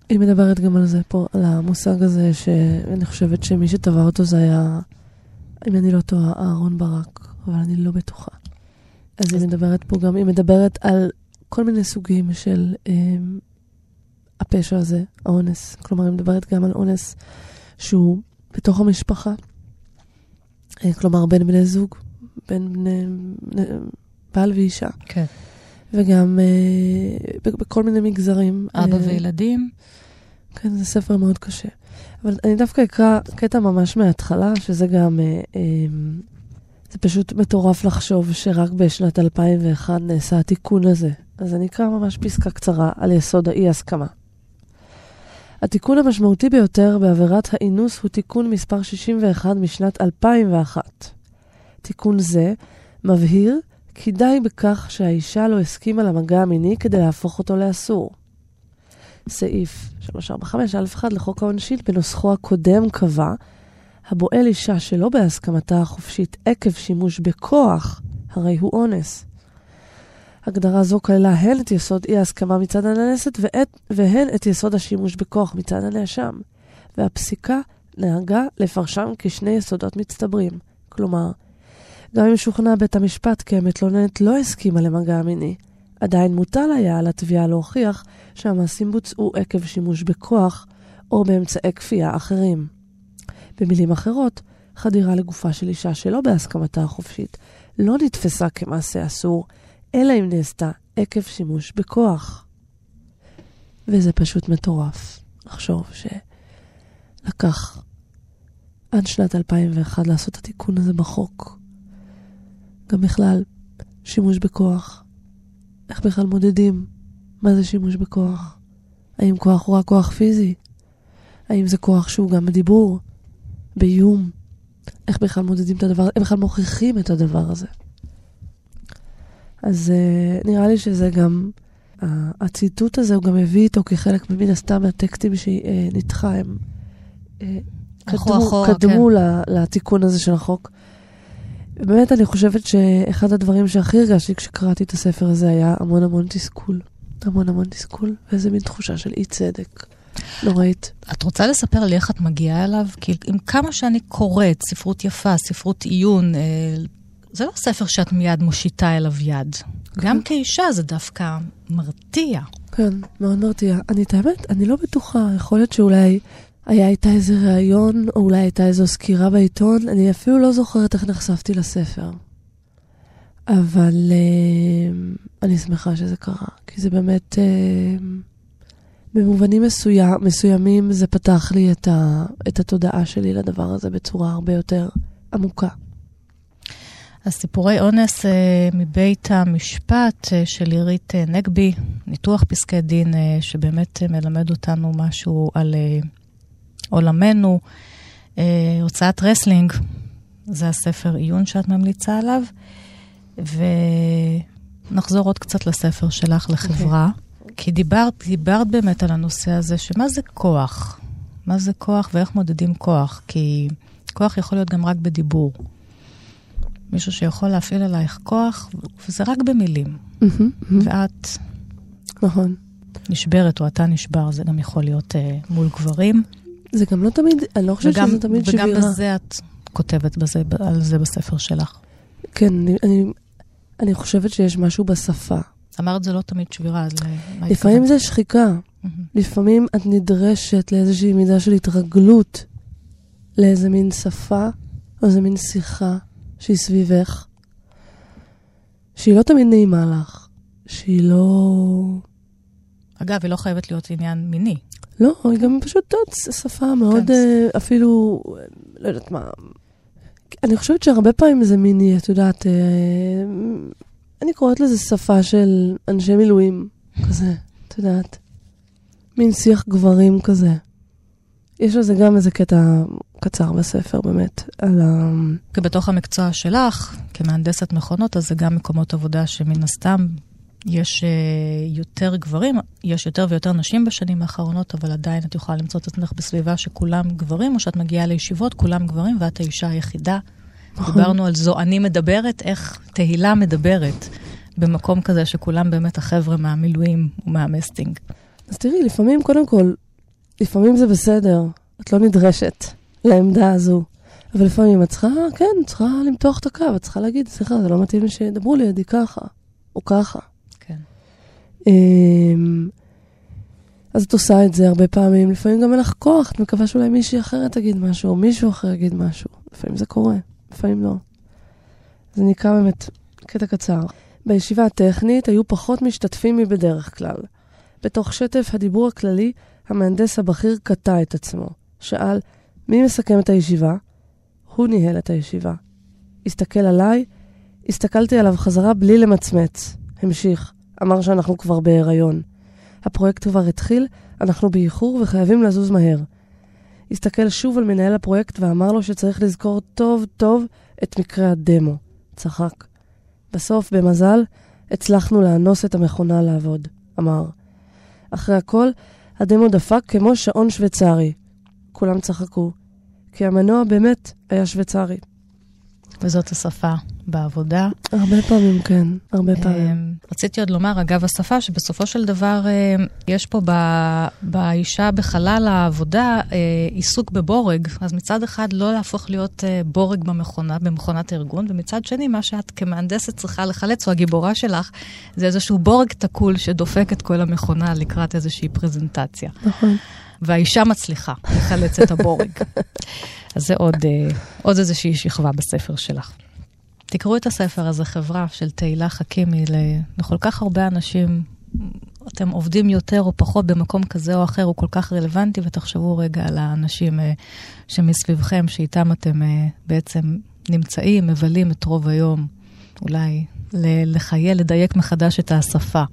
Speaker 5: היא מדברת גם על זה פה, על המושג הזה, שאני חושבת שמי שטבע אותו זה היה, אם אני לא טועה, אהרון ברק, אבל אני לא בטוחה. אז היא מדברת פה גם, היא מדברת על כל מיני סוגים של אה, הפשע הזה, האונס. כלומר, היא מדברת גם על אונס שהוא בתוך המשפחה. אה, כלומר, בין בני זוג, בין בני בעל ואישה.
Speaker 4: כן.
Speaker 5: וגם אה, בכל מיני מגזרים.
Speaker 4: אבא
Speaker 5: אה,
Speaker 4: וילדים.
Speaker 5: כן, זה ספר מאוד קשה. אבל אני דווקא אקרא קטע ממש מההתחלה, שזה גם, אה, אה, זה פשוט מטורף לחשוב שרק בשנת 2001 נעשה התיקון הזה. אז אני אקרא ממש פסקה קצרה על יסוד האי-הסכמה. התיקון המשמעותי ביותר בעבירת האינוס הוא תיקון מספר 61 משנת 2001. תיקון זה מבהיר כי די בכך שהאישה לא הסכימה למגע המיני כדי להפוך אותו לאסור. סעיף 345א1 לחוק העונשין בנוסחו הקודם קבע, הבועל אישה שלא בהסכמתה החופשית עקב שימוש בכוח, הרי הוא אונס. הגדרה זו כללה הן את יסוד אי ההסכמה מצד הנאנסת והן את יסוד השימוש בכוח מצד הנאשם. והפסיקה נהגה לפרשם כשני יסודות מצטברים. כלומר, גם אם שוכנע בית המשפט כי המתלוננת לא הסכימה למגע מיני, עדיין מוטל היה על התביעה להוכיח שהמעשים בוצעו עקב שימוש בכוח או באמצעי כפייה אחרים. במילים אחרות, חדירה לגופה של אישה שלא בהסכמתה החופשית לא נתפסה כמעשה אסור, אלא אם נעשתה עקב שימוש בכוח. וזה פשוט מטורף לחשוב שלקח עד שנת 2001 לעשות את התיקון הזה בחוק. גם בכלל, שימוש בכוח. איך בכלל מודדים מה זה שימוש בכוח? האם כוח הוא רק כוח פיזי? האם זה כוח שהוא גם בדיבור, באיום? איך בכלל מודדים את הדבר, איך בכלל מוכיחים את הדבר הזה? אז uh, נראה לי שזה גם, uh, הציטוט הזה הוא גם הביא איתו כחלק מן הסתם מהטקסטים שנדחה, הם uh, קדמו, אחורה, קדמו כן. לתיקון הזה של החוק. באמת, אני חושבת שאחד הדברים שהכי הרגשתי כשקראתי את הספר הזה היה המון המון תסכול. המון המון תסכול, ואיזה מין תחושה של אי צדק. נוראית.
Speaker 4: את רוצה לספר לי איך את מגיעה אליו? כי עם כמה שאני קוראת, ספרות יפה, ספרות עיון, אה, זה לא ספר שאת מיד מושיטה אליו יד. כן. גם כאישה זה דווקא מרתיע.
Speaker 5: כן, מאוד מרתיע. אני, את האמת, אני לא בטוחה, יכול להיות שאולי היה איתה איזה ראיון, או אולי הייתה איזו סקירה בעיתון, אני אפילו לא זוכרת איך נחשפתי לספר. אבל uh, אני שמחה שזה קרה, כי זה באמת, uh, במובנים מסוים, מסוימים זה פתח לי את, ה, את התודעה שלי לדבר הזה בצורה הרבה יותר עמוקה.
Speaker 4: הסיפורי אונס uh, מבית המשפט uh, של עירית uh, נגבי, ניתוח פסקי דין uh, שבאמת uh, מלמד אותנו משהו על uh, עולמנו. Uh, הוצאת רסלינג, זה הספר עיון שאת ממליצה עליו. ונחזור עוד קצת לספר שלך, לחברה. Okay. אוקיי. כי דיברת, דיברת באמת על הנושא הזה, שמה זה כוח? מה זה כוח ואיך מודדים כוח? כי כוח יכול להיות גם רק בדיבור. מישהו שיכול להפעיל עלייך כוח, וזה רק במילים. ואת...
Speaker 5: נכון.
Speaker 4: נשברת, או אתה נשבר, זה גם יכול להיות uh, מול גברים.
Speaker 5: זה גם לא תמיד, אני לא חושבת שזה תמיד
Speaker 4: וגם שבירה. וגם בזה את כותבת בזה, על זה בספר שלך.
Speaker 5: כן, אני, אני, אני חושבת שיש משהו בשפה.
Speaker 4: אמרת זה לא תמיד שבירה, אז
Speaker 5: לפעמים זה שחיקה. Mm-hmm. לפעמים את נדרשת לאיזושהי מידה של התרגלות לאיזה מין שפה או איזה מין שיחה שהיא סביבך, שהיא לא תמיד נעימה לך, שהיא לא...
Speaker 4: אגב, היא לא חייבת להיות עניין מיני.
Speaker 5: לא, היא גם פשוט עוד שפה מאוד, כן. אה, אפילו, לא יודעת מה, אני חושבת שהרבה פעמים זה מיני, את יודעת, אה, אני קוראת לזה שפה של אנשי מילואים, כזה, את יודעת. מין שיח גברים כזה. יש לזה גם איזה קטע קצר בספר, באמת, על ה...
Speaker 4: כי בתוך המקצוע שלך, כמהנדסת מכונות, אז זה גם מקומות עבודה שמן הסתם יש uh, יותר גברים, יש יותר ויותר נשים בשנים האחרונות, אבל עדיין את יכולה למצוא את עצמך בסביבה שכולם גברים, או שאת מגיעה לישיבות, כולם גברים, ואת האישה היחידה. נכון. דיברנו על זו אני מדברת, איך תהילה מדברת במקום כזה שכולם באמת החבר'ה מהמילואים ומהמסטינג.
Speaker 5: אז תראי, לפעמים, קודם כל, לפעמים זה בסדר, את לא נדרשת לעמדה הזו. אבל לפעמים את צריכה, כן, צריכה למתוח את הקו, את צריכה להגיד, סליחה, זה לא מתאים לי שידברו לידי ככה, או ככה. אמ, אז את עושה את זה הרבה פעמים, לפעמים גם אין לך כוח, את מקווה שאולי מישהי אחרת תגיד משהו, או מישהו אחר יגיד משהו. לפעמים זה קורה. לפעמים לא. זה נקרא באמת קטע קצר. בישיבה הטכנית היו פחות משתתפים מבדרך כלל. בתוך שטף הדיבור הכללי, המהנדס הבכיר קטע את עצמו. שאל, מי מסכם את הישיבה? הוא ניהל את הישיבה. הסתכל עליי, הסתכלתי עליו חזרה בלי למצמץ. המשיך, אמר שאנחנו כבר בהיריון. הפרויקט כבר התחיל, אנחנו באיחור וחייבים לזוז מהר. הסתכל שוב על מנהל הפרויקט ואמר לו שצריך לזכור טוב טוב את מקרה הדמו. צחק. בסוף, במזל, הצלחנו לאנוס את המכונה לעבוד, אמר. אחרי הכל, הדמו דפק כמו שעון שוויצרי. כולם צחקו, כי המנוע באמת היה שוויצרי.
Speaker 4: וזאת השפה בעבודה.
Speaker 5: הרבה פעמים, כן, הרבה פעמים.
Speaker 4: אמ, רציתי עוד לומר, אגב השפה, שבסופו של דבר אמ, יש פה ב- באישה בחלל העבודה אה, עיסוק בבורג. אז מצד אחד לא להפוך להיות אה, בורג במכונה, במכונת הארגון, ומצד שני, מה שאת כמהנדסת צריכה לחלץ, או הגיבורה שלך, זה איזשהו בורג תקול שדופק את כל המכונה לקראת איזושהי פרזנטציה.
Speaker 5: נכון.
Speaker 4: והאישה מצליחה לחלץ את הבורג. [laughs] אז זה עוד, אה, עוד איזושהי שכבה בספר שלך. תקראו את הספר הזה, חברה של תהילה חכימי, לכל כך הרבה אנשים. אתם עובדים יותר או פחות במקום כזה או אחר, הוא כל כך רלוונטי, ותחשבו רגע על האנשים אה, שמסביבכם, שאיתם אתם אה, בעצם נמצאים, מבלים את רוב היום, אולי ל- לחייל, לדייק מחדש את השפה.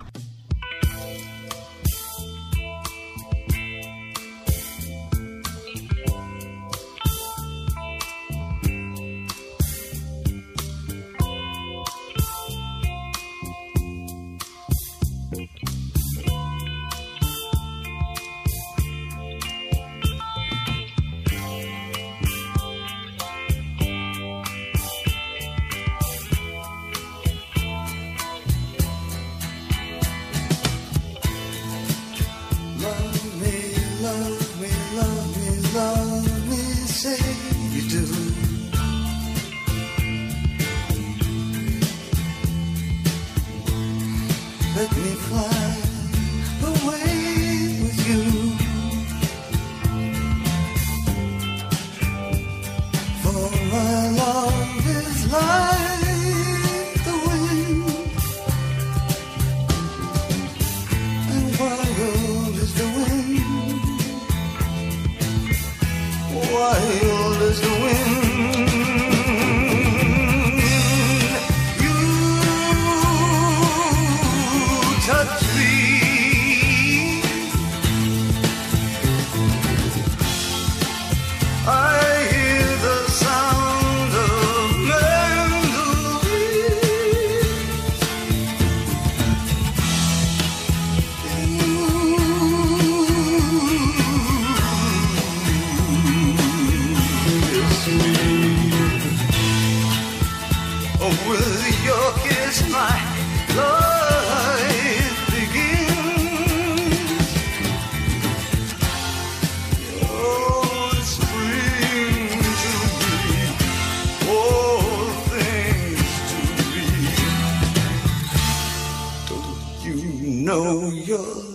Speaker 8: yo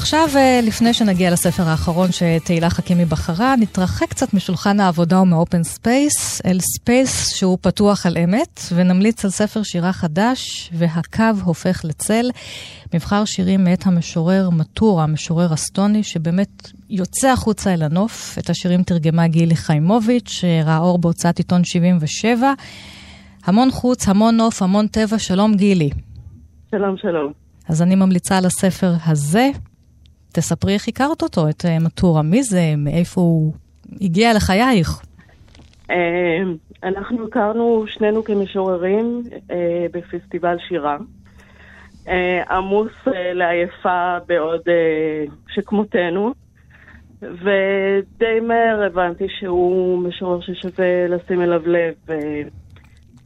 Speaker 4: ועכשיו, אה, לפני שנגיע לספר האחרון שתהילה חכימי בחרה, נתרחק קצת משולחן העבודה ומ open space אל space שהוא פתוח על אמת, ונמליץ על ספר שירה חדש, והקו הופך לצל. מבחר שירים מאת המשורר מטורה, המשורר אסטוני, שבאמת יוצא החוצה אל הנוף. את השירים תרגמה גילי חיימוביץ', שראה אור בהוצאת עיתון 77. המון חוץ, המון נוף, המון טבע. שלום גילי.
Speaker 9: שלום, שלום.
Speaker 4: אז אני ממליצה על הספר הזה, תספרי איך הכרת אותו, את אה, מטורה. מי זה? מאיפה הוא הגיע לחייך?
Speaker 9: אה, אנחנו הכרנו שנינו כמשוררים אה, בפסטיבל שירה. עמוס לעייפה בעוד שכמותנו, ודי מהר הבנתי שהוא משורר ששווה לשים אליו לב.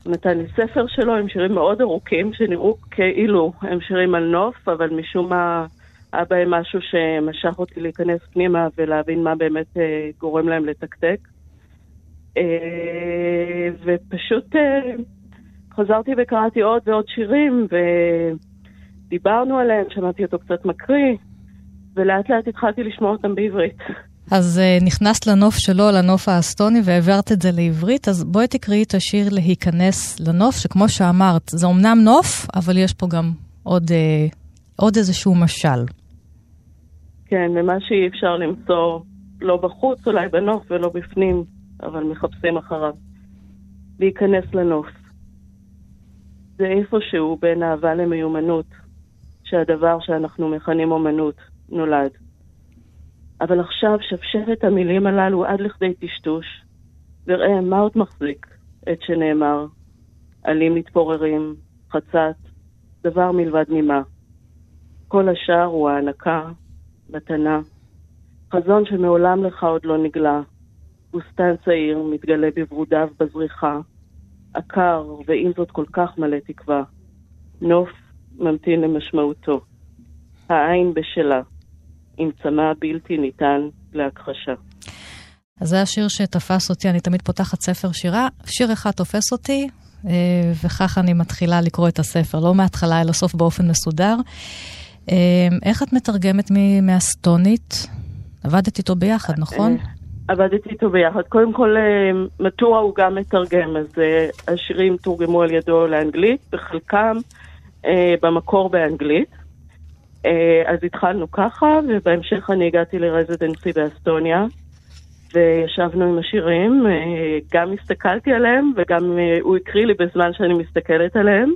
Speaker 9: נתן לי ספר שלו עם שירים מאוד ארוכים, שנראו כאילו הם שירים על נוף, אבל משום מה היה בהם משהו שמשך אותי להיכנס פנימה ולהבין מה באמת אה, גורם להם לתקתק. אה, ופשוט אה, חזרתי וקראתי עוד ועוד שירים, ודיברנו עליהם, שמעתי אותו קצת מקריא, ולאט לאט התחלתי לשמוע אותם בעברית.
Speaker 4: אז נכנסת לנוף שלו, לנוף האסטוני, והעברת את זה לעברית, אז בואי תקראי את השיר להיכנס לנוף, שכמו שאמרת, זה אומנם נוף, אבל יש פה גם עוד, עוד איזשהו משל.
Speaker 9: כן, ומה שאי אפשר למצוא לא בחוץ, אולי בנוף ולא בפנים, אבל מחפשים אחריו. להיכנס לנוף. זה איפשהו בין אהבה למיומנות, שהדבר שאנחנו מכנים אומנות נולד. אבל עכשיו שפשרת המילים הללו עד לכדי טשטוש, וראה מה עוד מחזיק את שנאמר, עלים מתפוררים, חצת, דבר מלבד נימה. כל השאר הוא הענקה, מתנה, חזון שמעולם לך עוד לא נגלה, בוסתן צעיר מתגלה בברודיו בזריחה, עקר ועם זאת כל כך מלא תקווה, נוף ממתין למשמעותו, העין בשלה, עם צמא בלתי ניתן להכחשה.
Speaker 4: אז זה השיר שתפס אותי, אני תמיד פותחת ספר שירה, שיר אחד תופס אותי, אה, וככה אני מתחילה לקרוא את הספר, לא מההתחלה אלא סוף באופן מסודר. אה, איך את מתרגמת מהסטונית? עבדת איתו ביחד, נכון?
Speaker 9: עבדתי איתו ביחד. קודם כל, אה, מטורה הוא גם מתרגם, אז השירים תורגמו על ידו לאנגלית, וחלקם במקור באנגלית. אז התחלנו ככה, ובהמשך אני הגעתי לרזידנסי באסטוניה. וישבנו עם השירים, גם הסתכלתי עליהם וגם הוא הקריא לי בזמן שאני מסתכלת עליהם.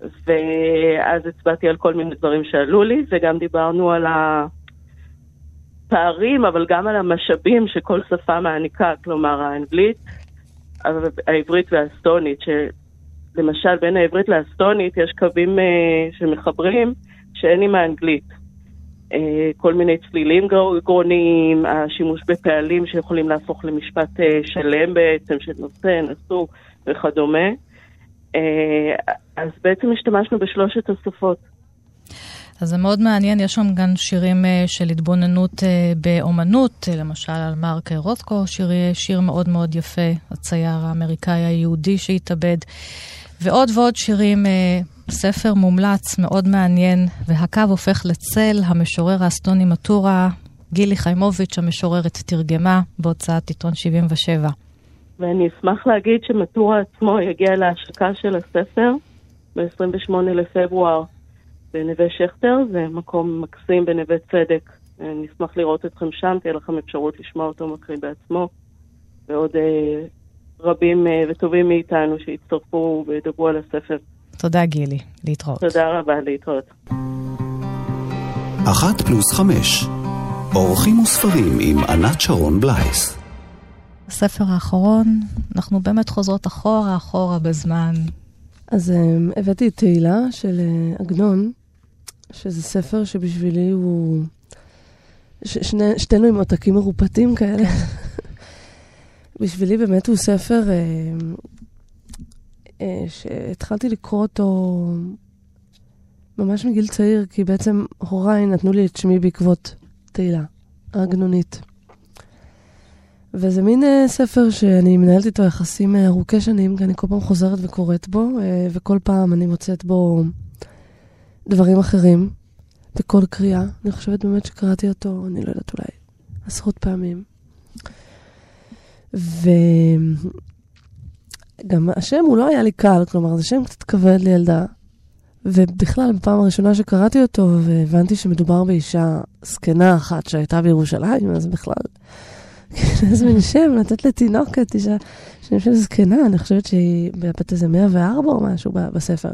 Speaker 9: ואז הצבעתי על כל מיני דברים שעלו לי, וגם דיברנו על הפערים, אבל גם על המשאבים שכל שפה מעניקה, כלומר האנגלית, העברית והאסטונית, שלמשל בין העברית לאסטונית יש קווים שמחברים שאין עם האנגלית. כל מיני צלילים גרוניים, השימוש בפעלים שיכולים להפוך למשפט שלם בעצם, של נושא, נשוא וכדומה. אז בעצם השתמשנו בשלושת השפות.
Speaker 4: אז זה מאוד מעניין, יש שם גם שירים של התבוננות באומנות, למשל על מרק רוטקו, שיר, שיר מאוד מאוד יפה, הצייר האמריקאי היהודי שהתאבד, ועוד ועוד שירים, ספר מומלץ, מאוד מעניין, והקו הופך לצל, המשורר האסטוני מטורה, גילי חיימוביץ', המשוררת, תרגמה בהוצאת עיתון 77.
Speaker 9: ואני אשמח להגיד שמטורה עצמו יגיע להשקה של הספר ב-28 לפברואר בנווה שכטר, זה מקום מקסים בנווה צדק. אני אשמח לראות אתכם שם, תהיה לכם אפשרות לשמוע אותו מקריא בעצמו, ועוד אה, רבים אה, וטובים מאיתנו שיצטרפו וידברו על הספר.
Speaker 4: תודה גילי, להתראות.
Speaker 9: תודה רבה, להתראות.
Speaker 2: אחת פלוס חמש, אורחים וספרים עם ענת שרון בלייס.
Speaker 4: הספר האחרון, אנחנו באמת חוזרות אחורה, אחורה בזמן.
Speaker 5: אז um, הבאתי את תהילה של uh, עגנון, שזה ספר שבשבילי הוא... ש- שני, שתינו עם עותקים מרופטים כאלה. [laughs] בשבילי באמת הוא ספר uh, uh, שהתחלתי לקרוא אותו ממש מגיל צעיר, כי בעצם הוריי נתנו לי את שמי בעקבות תהילה, העגנונית. וזה מין uh, ספר שאני מנהלת איתו יחסים uh, ארוכי שנים, כי אני כל פעם חוזרת וקוראת בו, uh, וכל פעם אני מוצאת בו דברים אחרים, בכל קריאה. אני חושבת באמת שקראתי אותו, אני לא יודעת, אולי עשרות פעמים. וגם השם הוא לא היה לי קל, כלומר, זה שם קצת כבד לילדה. ובכלל, בפעם הראשונה שקראתי אותו, והבנתי שמדובר באישה זקנה אחת שהייתה בירושלים, אז בכלל... מין שם, לתת לתינוקת, אישה, שם של זקנה, אני חושבת שהיא בת איזה 104 או משהו בספר.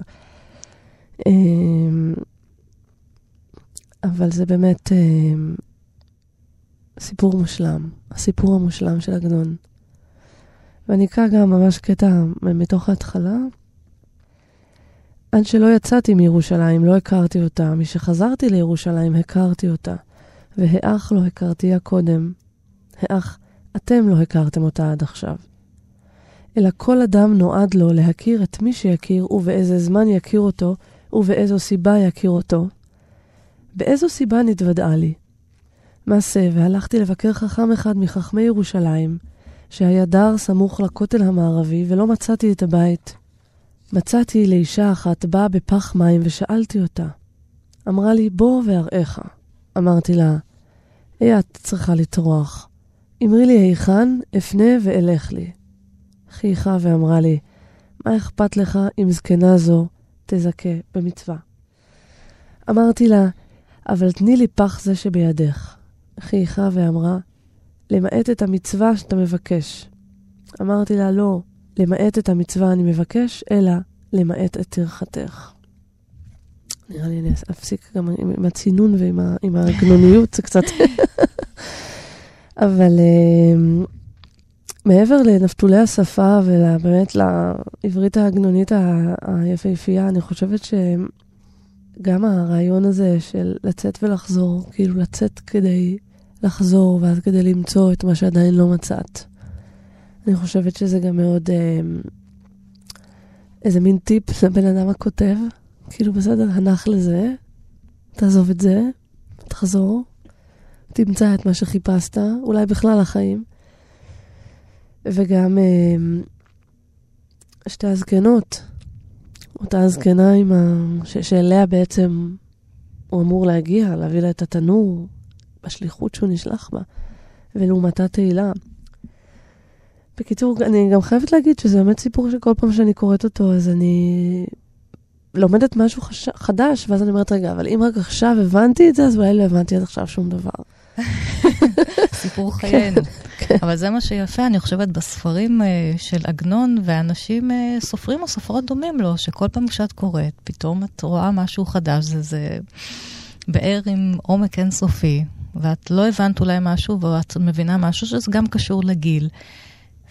Speaker 5: אבל זה באמת אה, סיפור מושלם, הסיפור המושלם של עגנון. ואני אקרא גם ממש קטע מתוך ההתחלה. עד שלא יצאתי מירושלים, לא הכרתי אותה. משחזרתי לירושלים, הכרתי אותה. והאח לא הכרתיה קודם. האח, אתם לא הכרתם אותה עד עכשיו. אלא כל אדם נועד לו להכיר את מי שיכיר ובאיזה זמן יכיר אותו ובאיזו סיבה יכיר אותו. באיזו סיבה נתוודעה לי? מעשה, והלכתי לבקר חכם אחד מחכמי ירושלים, שהיה דר סמוך לכותל המערבי, ולא מצאתי את הבית. מצאתי לאישה אחת באה בפח מים ושאלתי אותה. אמרה לי, בוא ואראך. אמרתי לה, אי את צריכה לטרוח. אמרי לי היכן, אפנה ואלך לי. חייכה ואמרה לי, מה אכפת לך אם זקנה זו תזכה במצווה? אמרתי לה, אבל תני לי פח זה שבידך. חייכה ואמרה, למעט את המצווה שאתה מבקש. אמרתי לה, לא, למעט את המצווה אני מבקש, אלא למעט את טרחתך. נראה לי אני אפסיק גם עם, הצינון ועם הגנוניות, זה קצת... [laughs] אבל uh, מעבר לנפתולי השפה ובאמת לעברית העגנונית היפהפייה, אני חושבת שגם הרעיון הזה של לצאת ולחזור, כאילו לצאת כדי לחזור ואז כדי למצוא את מה שעדיין לא מצאת. אני חושבת שזה גם מאוד אה, איזה מין טיפ לבן אדם הכותב, כאילו בסדר, הנח לזה, תעזוב את זה, תחזור, תמצא את מה שחיפשת, אולי בכלל החיים. וגם אה, שתי הזקנות, אותה הזקנה עם ה... ש... שאליה בעצם הוא אמור להגיע, להביא לה את התנור, בשליחות שהוא נשלח בה, ולעומתה תהילה. בקיצור, אני גם חייבת להגיד שזה באמת סיפור שכל פעם שאני קוראת אותו, אז אני לומדת משהו חש... חדש, ואז אני אומרת, רגע, אבל אם רק עכשיו הבנתי את זה, אז אולי לא הבנתי עד עכשיו שום דבר. [laughs]
Speaker 4: סיפור חיינו. כן. אבל זה מה שיפה, אני חושבת, בספרים uh, של עגנון, ואנשים uh, סופרים או סופרות דומים לו, שכל פעם כשאת קוראת, פתאום את רואה משהו חדש, זה, זה באר עם עומק אינסופי, ואת לא הבנת אולי משהו, ואת מבינה משהו שזה גם קשור לגיל.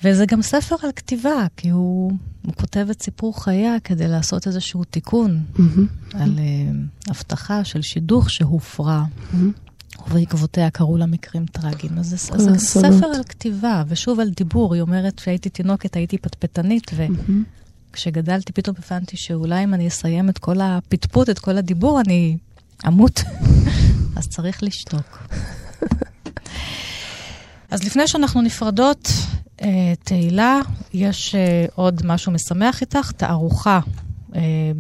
Speaker 4: וזה גם ספר על כתיבה, כי הוא, הוא כותב את סיפור חייה כדי לעשות איזשהו תיקון mm-hmm. על uh, הבטחה של שידוך שהופרע. Mm-hmm. ובעקבותיה קראו לה מקרים טרגיים. אז זה, ספר על כתיבה, ושוב על דיבור. היא אומרת, כשהייתי תינוקת הייתי פטפטנית, וכשגדלתי פתאום הבנתי שאולי אם אני אסיים את כל הפטפוט, את כל הדיבור, אני אמות. [laughs] אז צריך לשתוק. [laughs] אז לפני שאנחנו נפרדות, אה, תהילה, יש אה, עוד משהו משמח איתך, תערוכה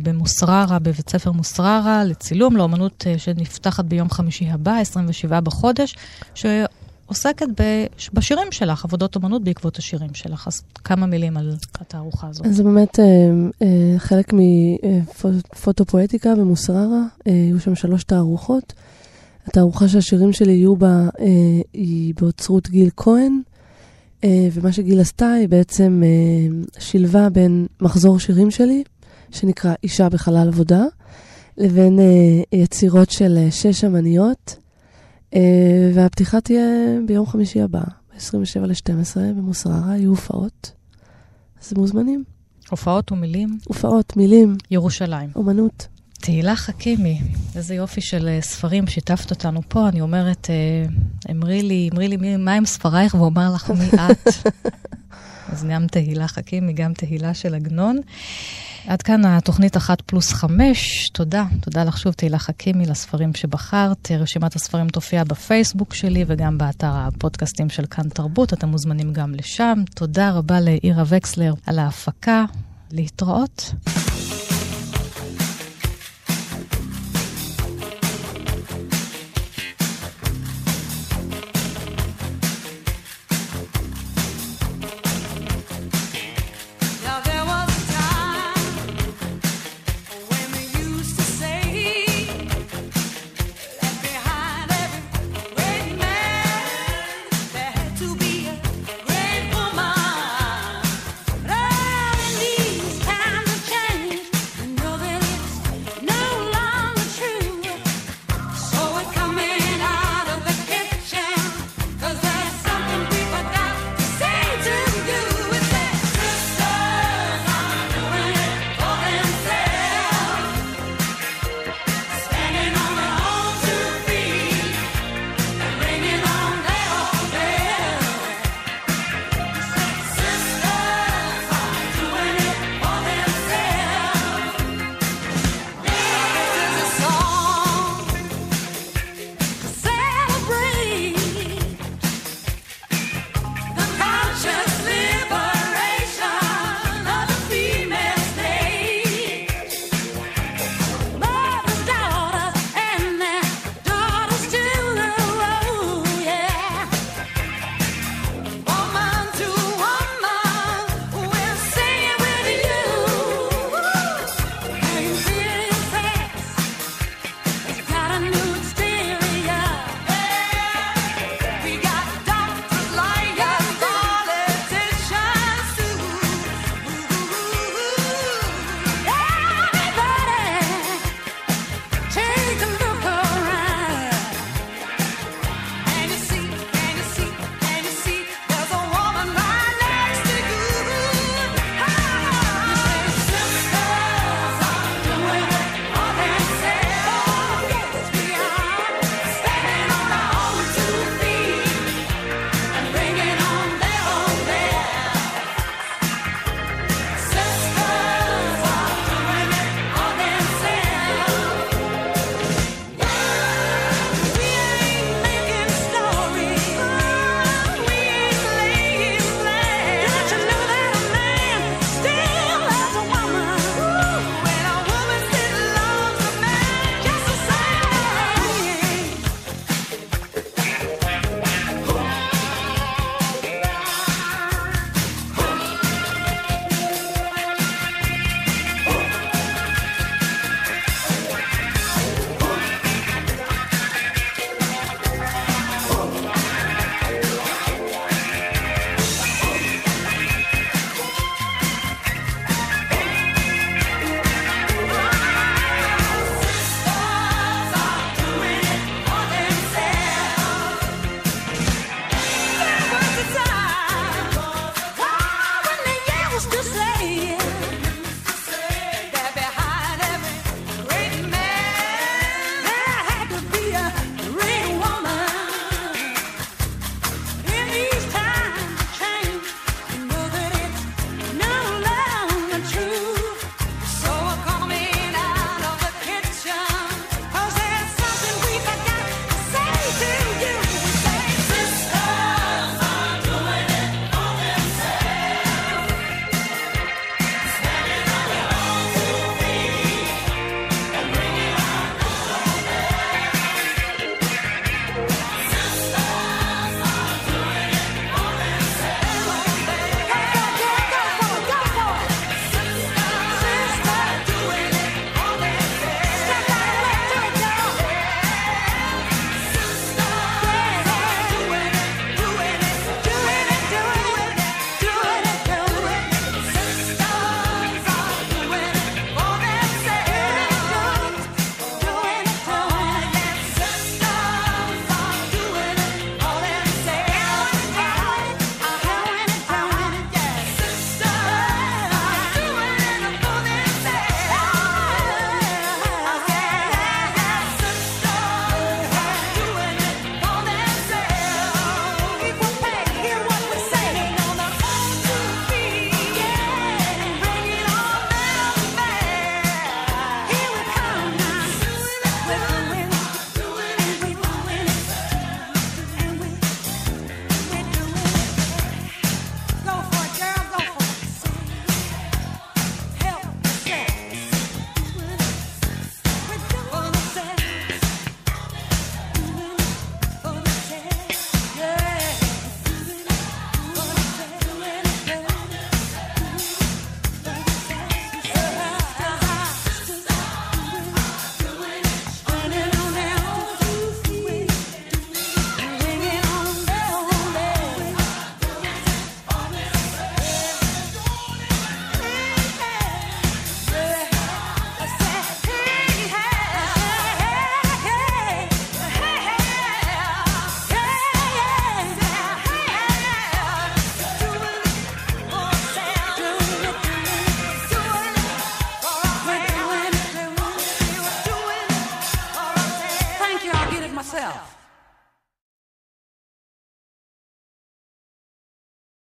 Speaker 4: במוסררה, בבית ספר מוסררה, לצילום, לאומנות שנפתחת ביום חמישי הבא, 27 בחודש, שעוסקת בשירים שלך, עבודות אומנות בעקבות השירים שלך. אז כמה מילים על התערוכה הזאת.
Speaker 5: זה באמת חלק מפוטופואטיקה במוסררה, היו שם שלוש תערוכות. התערוכה שהשירים שלי יהיו בה היא באוצרות גיל כהן. אה, ומה שגיל עשתה, היא בעצם אה, שילבה בין מחזור שירים שלי, שנקרא אישה בחלל עבודה, לבין אה, יצירות של שש אמניות, והפתיחה תהיה ביום חמישי הבא, ב-27 ל-12 במוסררה, יהיו הופעות. אז מוזמנים.
Speaker 4: הופעות ומילים?
Speaker 5: הופעות, מילים.
Speaker 4: ירושלים.
Speaker 5: אומנות.
Speaker 4: תהילה חכימי, איזה יופי של uh, ספרים שיתפת אותנו פה. אני אומרת, uh, אמרי לי, אמרי לי, מה עם ספרייך? ואומר לך, מי את? [laughs] אז גם תהילה חכימי, גם תהילה של עגנון. עד כאן התוכנית אחת פלוס חמש. תודה, תודה לך שוב, תהילה חכימי, לספרים שבחרת. רשימת הספרים תופיע בפייסבוק שלי וגם באתר הפודקאסטים של כאן תרבות. אתם מוזמנים גם לשם. תודה רבה לאירה וקסלר על ההפקה. להתראות.